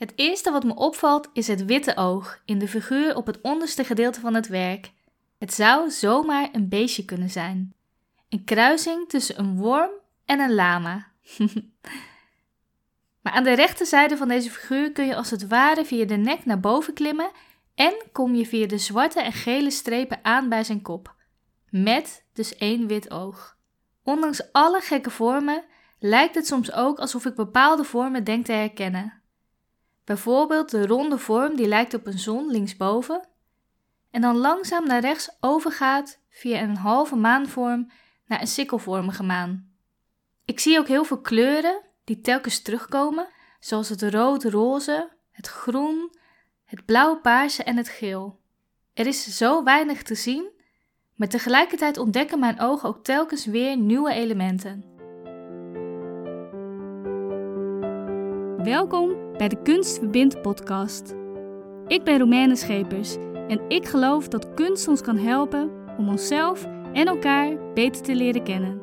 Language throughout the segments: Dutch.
Het eerste wat me opvalt is het witte oog in de figuur op het onderste gedeelte van het werk. Het zou zomaar een beestje kunnen zijn. Een kruising tussen een worm en een lama. maar aan de rechterzijde van deze figuur kun je als het ware via de nek naar boven klimmen en kom je via de zwarte en gele strepen aan bij zijn kop. Met dus één wit oog. Ondanks alle gekke vormen lijkt het soms ook alsof ik bepaalde vormen denk te herkennen. Bijvoorbeeld de ronde vorm die lijkt op een zon linksboven en dan langzaam naar rechts overgaat via een halve maanvorm naar een sikkelvormige maan. Ik zie ook heel veel kleuren die telkens terugkomen, zoals het rood-roze, het groen, het blauw-paarse en het geel. Er is zo weinig te zien, maar tegelijkertijd ontdekken mijn ogen ook telkens weer nieuwe elementen. Welkom bij de Kunst Verbindt podcast. Ik ben Romaine Schepers en ik geloof dat kunst ons kan helpen om onszelf en elkaar beter te leren kennen.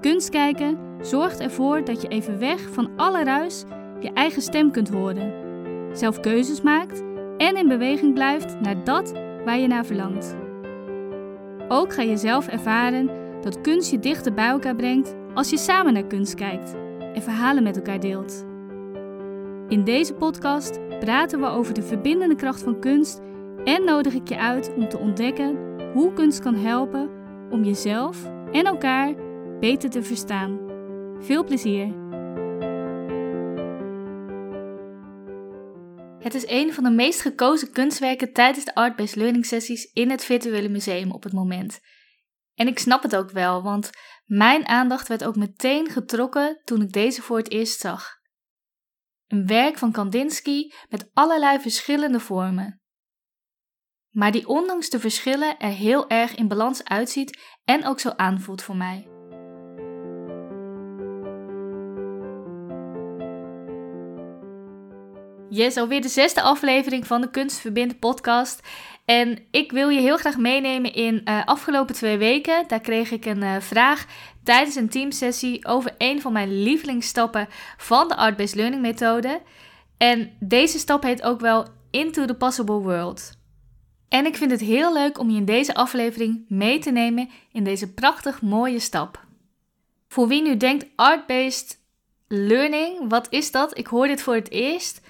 Kunst kijken zorgt ervoor dat je even weg van alle ruis je eigen stem kunt horen, zelf keuzes maakt en in beweging blijft naar dat waar je naar verlangt. Ook ga je zelf ervaren dat kunst je dichter bij elkaar brengt als je samen naar kunst kijkt en verhalen met elkaar deelt. In deze podcast praten we over de verbindende kracht van kunst en nodig ik je uit om te ontdekken hoe kunst kan helpen om jezelf en elkaar beter te verstaan. Veel plezier! Het is een van de meest gekozen kunstwerken tijdens de Art-Based Learning sessies in het virtuele museum op het moment. En ik snap het ook wel, want mijn aandacht werd ook meteen getrokken toen ik deze voor het eerst zag. Een werk van Kandinsky met allerlei verschillende vormen. Maar die ondanks de verschillen er heel erg in balans uitziet en ook zo aanvoelt voor mij. Yes, alweer de zesde aflevering van de Kunst podcast. En ik wil je heel graag meenemen in uh, afgelopen twee weken. Daar kreeg ik een uh, vraag tijdens een teamsessie over een van mijn lievelingsstappen van de Art-Based Learning methode. En deze stap heet ook wel Into the Possible World. En ik vind het heel leuk om je in deze aflevering mee te nemen in deze prachtig mooie stap. Voor wie nu denkt art-based learning, wat is dat? Ik hoor dit voor het eerst.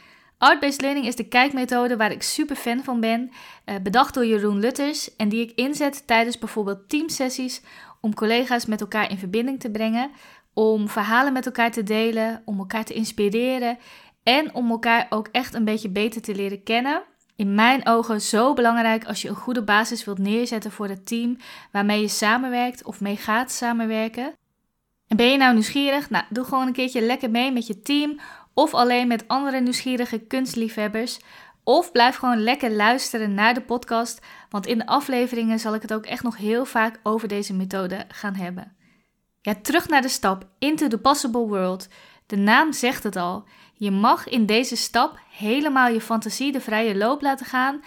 Art-based learning is de kijkmethode waar ik super fan van ben, eh, bedacht door Jeroen Lutters en die ik inzet tijdens bijvoorbeeld teamsessies om collega's met elkaar in verbinding te brengen, om verhalen met elkaar te delen, om elkaar te inspireren en om elkaar ook echt een beetje beter te leren kennen. In mijn ogen zo belangrijk als je een goede basis wilt neerzetten voor het team waarmee je samenwerkt of mee gaat samenwerken. En ben je nou nieuwsgierig? Nou, doe gewoon een keertje lekker mee met je team of alleen met andere nieuwsgierige kunstliefhebbers. Of blijf gewoon lekker luisteren naar de podcast, want in de afleveringen zal ik het ook echt nog heel vaak over deze methode gaan hebben. Ja, terug naar de stap Into the Possible World. De naam zegt het al. Je mag in deze stap helemaal je fantasie de vrije loop laten gaan.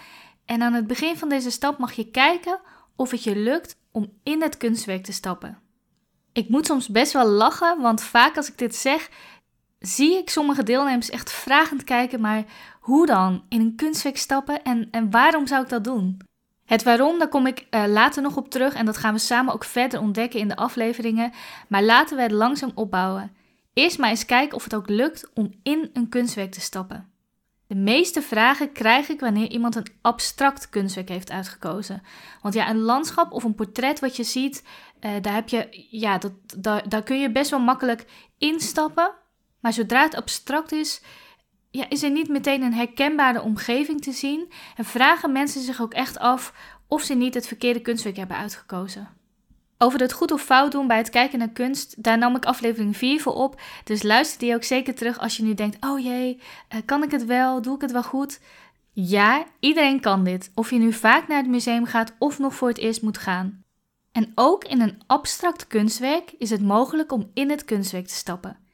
En aan het begin van deze stap mag je kijken of het je lukt om in het kunstwerk te stappen. Ik moet soms best wel lachen, want vaak als ik dit zeg, zie ik sommige deelnemers echt vragend kijken, maar hoe dan? In een kunstwerk stappen en, en waarom zou ik dat doen? Het waarom, daar kom ik uh, later nog op terug en dat gaan we samen ook verder ontdekken in de afleveringen. Maar laten we het langzaam opbouwen. Eerst maar eens kijken of het ook lukt om in een kunstwerk te stappen. De meeste vragen krijg ik wanneer iemand een abstract kunstwerk heeft uitgekozen. Want ja, een landschap of een portret wat je ziet, uh, daar, heb je, ja, dat, daar, daar kun je best wel makkelijk instappen. Maar zodra het abstract is, ja, is er niet meteen een herkenbare omgeving te zien en vragen mensen zich ook echt af of ze niet het verkeerde kunstwerk hebben uitgekozen. Over het goed of fout doen bij het kijken naar kunst, daar nam ik aflevering 4 voor op. Dus luister die ook zeker terug als je nu denkt: oh jee, eh, kan ik het wel? Doe ik het wel goed? Ja, iedereen kan dit. Of je nu vaak naar het museum gaat of nog voor het eerst moet gaan. En ook in een abstract kunstwerk is het mogelijk om in het kunstwerk te stappen.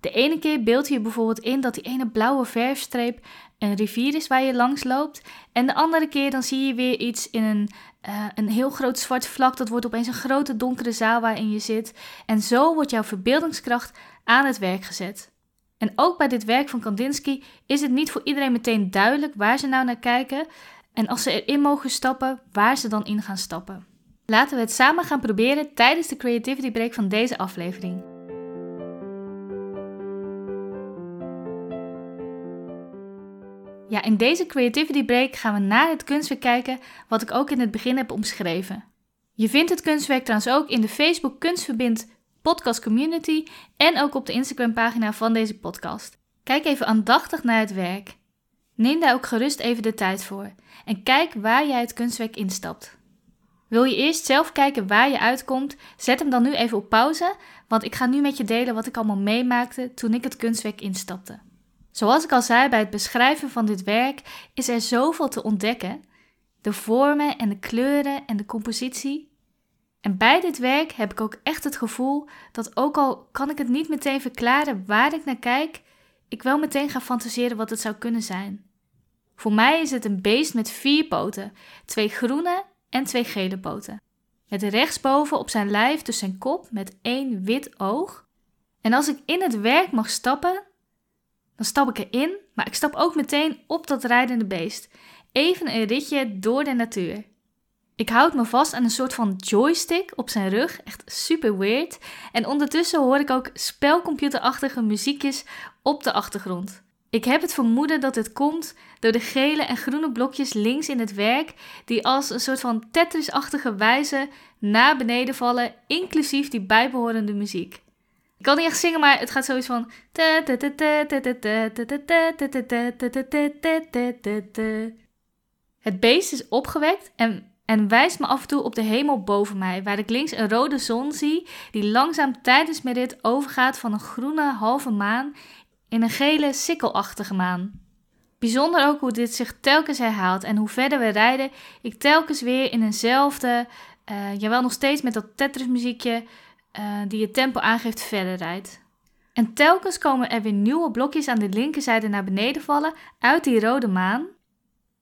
De ene keer beeld je bijvoorbeeld in dat die ene blauwe verfstreep een rivier is waar je langs loopt. En de andere keer dan zie je weer iets in een, uh, een heel groot zwart vlak. Dat wordt opeens een grote donkere zaal waarin je zit. En zo wordt jouw verbeeldingskracht aan het werk gezet. En ook bij dit werk van Kandinsky is het niet voor iedereen meteen duidelijk waar ze nou naar kijken en als ze erin mogen stappen, waar ze dan in gaan stappen. Laten we het samen gaan proberen tijdens de Creativity Break van deze aflevering. Ja, in deze Creativity Break gaan we naar het kunstwerk kijken wat ik ook in het begin heb omschreven. Je vindt het kunstwerk trouwens ook in de Facebook Kunstverbind podcast community en ook op de Instagram pagina van deze podcast. Kijk even aandachtig naar het werk. Neem daar ook gerust even de tijd voor en kijk waar jij het kunstwerk instapt. Wil je eerst zelf kijken waar je uitkomt? Zet hem dan nu even op pauze, want ik ga nu met je delen wat ik allemaal meemaakte toen ik het kunstwerk instapte. Zoals ik al zei bij het beschrijven van dit werk, is er zoveel te ontdekken. De vormen en de kleuren en de compositie. En bij dit werk heb ik ook echt het gevoel dat ook al kan ik het niet meteen verklaren waar ik naar kijk, ik wel meteen ga fantaseren wat het zou kunnen zijn. Voor mij is het een beest met vier poten, twee groene en twee gele poten. Met rechtsboven op zijn lijf dus zijn kop met één wit oog. En als ik in het werk mag stappen, dan stap ik erin, maar ik stap ook meteen op dat rijdende beest. Even een ritje door de natuur. Ik houd me vast aan een soort van joystick op zijn rug, echt super weird. En ondertussen hoor ik ook spelcomputerachtige muziekjes op de achtergrond. Ik heb het vermoeden dat het komt door de gele en groene blokjes links in het werk, die als een soort van Tetris-achtige wijze naar beneden vallen, inclusief die bijbehorende muziek. Ik kan niet echt zingen, maar het gaat zoiets van. Het beest is opgewekt en, en wijst me af en toe op de hemel boven mij, waar ik links een rode zon zie, die langzaam tijdens mijn rit overgaat van een groene halve maan in een gele sikkelachtige maan. Bijzonder ook hoe dit zich telkens herhaalt en hoe verder we rijden, ik telkens weer in eenzelfde, uh, jawel nog steeds met dat Tetris muziekje, uh, die het tempo aangeeft, verder rijdt. En telkens komen er weer nieuwe blokjes aan de linkerzijde naar beneden vallen uit die rode maan,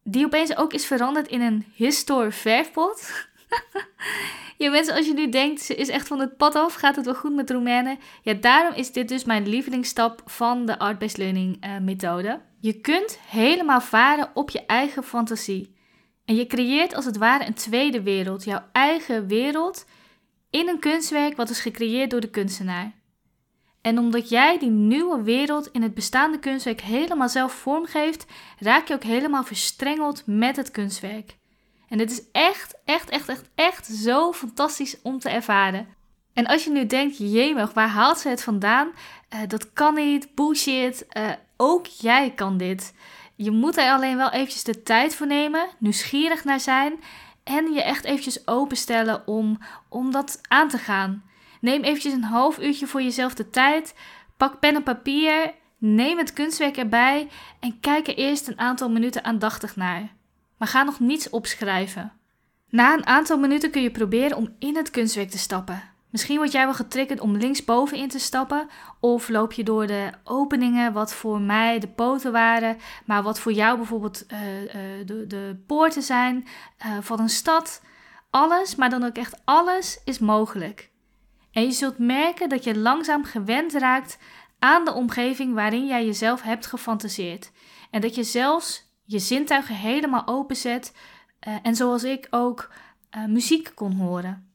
die opeens ook is veranderd in een historic verfpot. Ja, mensen, als je nu denkt, ze is echt van het pad af, gaat het wel goed met Roemenen? Ja, daarom is dit dus mijn lievelingsstap van de Art-Based Learning uh, methode. Je kunt helemaal varen op je eigen fantasie. En je creëert als het ware een tweede wereld, jouw eigen wereld, in een kunstwerk wat is gecreëerd door de kunstenaar. En omdat jij die nieuwe wereld in het bestaande kunstwerk helemaal zelf vormgeeft, raak je ook helemaal verstrengeld met het kunstwerk. En het is echt, echt, echt, echt, echt zo fantastisch om te ervaren. En als je nu denkt, jemig, waar haalt ze het vandaan? Uh, dat kan niet, bullshit. Uh, ook jij kan dit. Je moet er alleen wel eventjes de tijd voor nemen, nieuwsgierig naar zijn en je echt eventjes openstellen om, om dat aan te gaan. Neem eventjes een half uurtje voor jezelf de tijd. Pak pen en papier, neem het kunstwerk erbij en kijk er eerst een aantal minuten aandachtig naar maar ga nog niets opschrijven. Na een aantal minuten kun je proberen om in het kunstwerk te stappen. Misschien word jij wel getriggerd om linksboven in te stappen, of loop je door de openingen, wat voor mij de poten waren, maar wat voor jou bijvoorbeeld uh, uh, de, de, poorten zijn uh, van een stad. Alles, maar dan ook echt alles, is mogelijk. En je zult merken dat je langzaam gewend raakt aan de omgeving waarin jij jezelf hebt gefantaseerd. En dat je zelfs je zintuigen helemaal openzet uh, en zoals ik ook muziek kon horen.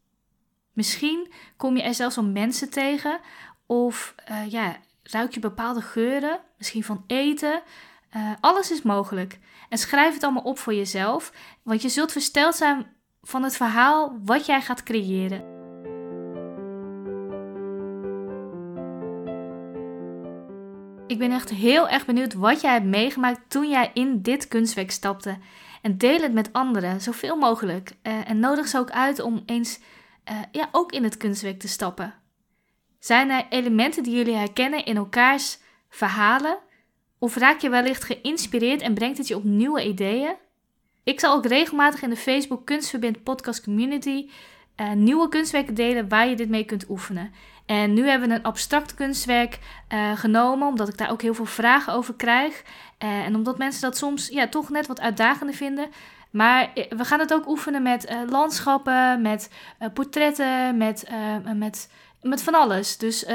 Misschien kom je er zelfs om mensen tegen of uh, ja, ruik je bepaalde geuren, misschien van eten. alles is mogelijk. En schrijf het allemaal op voor jezelf, want je zult versteld zijn van het verhaal wat jij gaat creëren. Ik ben echt heel erg benieuwd wat jij hebt meegemaakt toen jij in dit kunstwerk stapte. En deel het met anderen, zoveel mogelijk. Uh, en nodig ze ook uit om eens uh, ja, ook in het kunstwerk te stappen. Zijn er elementen die jullie herkennen in elkaars verhalen? Of raak je wellicht geïnspireerd en brengt het je op nieuwe ideeën? Ik zal ook regelmatig in de Facebook Kunstverbind Podcast Community uh, nieuwe kunstwerken delen waar je dit mee kunt oefenen. En nu hebben we een abstract kunstwerk uh, genomen, omdat ik daar ook heel veel vragen over krijg. En omdat mensen dat soms ja, toch net wat uitdagender vinden. Maar we gaan het ook oefenen met uh, landschappen, met portretten, met, met, met van alles. Dus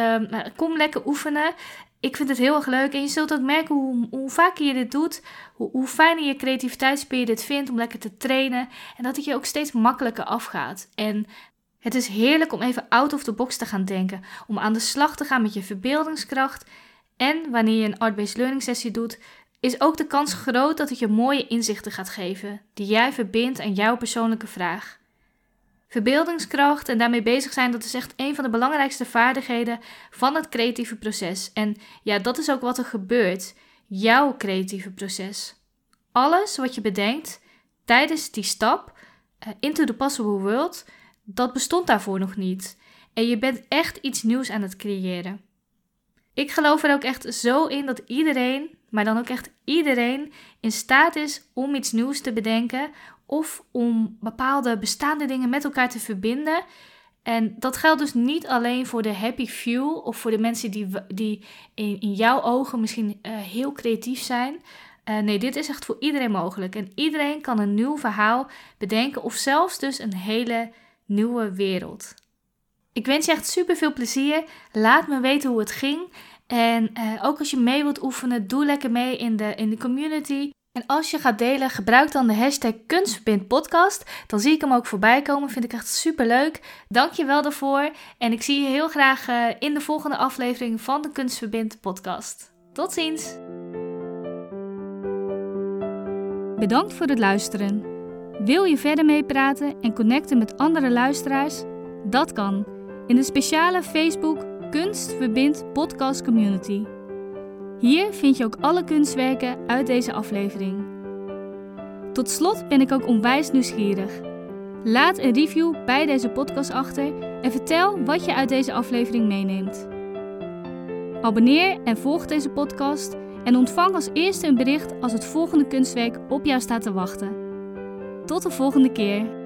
kom lekker oefenen. ik vind het heel erg leuk. En je zult ook merken hoe, hoe vaker je dit doet, hoe, hoe fijner je creativiteitsspier dit vindt om lekker te trainen. En dat het je ook steeds makkelijker afgaat. En het is heerlijk om even out of the box te gaan denken. Om aan de slag te gaan met je verbeeldingskracht. En wanneer je een art-based learning sessie doet, is ook de kans groot dat het je mooie inzichten gaat geven, die jij verbindt aan jouw persoonlijke vraag. Verbeeldingskracht en daarmee bezig zijn, dat is echt een van de belangrijkste vaardigheden van het creatieve proces. En ja, dat is ook wat er gebeurt. Jouw creatieve proces. Alles wat je bedenkt tijdens die stap uh, into the possible world, dat bestond daarvoor nog niet. En je bent echt iets nieuws aan het creëren. Ik geloof er ook echt zo in dat iedereen, maar dan ook echt iedereen, in staat is om iets nieuws te bedenken of om bepaalde bestaande dingen met elkaar te verbinden. En dat geldt dus niet alleen voor de happy few of voor de mensen die, die in, in jouw ogen misschien uh, heel creatief zijn. Uh, nee, dit is echt voor iedereen mogelijk. En iedereen kan een nieuw verhaal bedenken of zelfs dus een hele nieuwe wereld. Ik wens je echt super veel plezier. Laat me weten hoe het ging. En uh, ook als je mee wilt oefenen, doe lekker mee in de, in de community. En als je gaat delen, gebruik dan de hashtag kunstverbindpodcast. Dan zie ik hem ook voorbij komen. Vind ik echt super leuk. Dank je wel daarvoor. En ik zie je heel graag uh, in de volgende aflevering van de Kunstverbind podcast. Tot ziens! Bedankt voor het luisteren. Wil je verder meepraten en connecten met andere luisteraars? Dat kan in de speciale Facebook Kunst Verbindt Podcast Community. Hier vind je ook alle kunstwerken uit deze aflevering. Tot slot ben ik ook onwijs nieuwsgierig. Laat een review bij deze podcast achter en vertel wat je uit deze aflevering meeneemt. Abonneer en volg deze podcast en ontvang als eerste een bericht als het volgende kunstwerk op jou staat te wachten. Tot de volgende keer.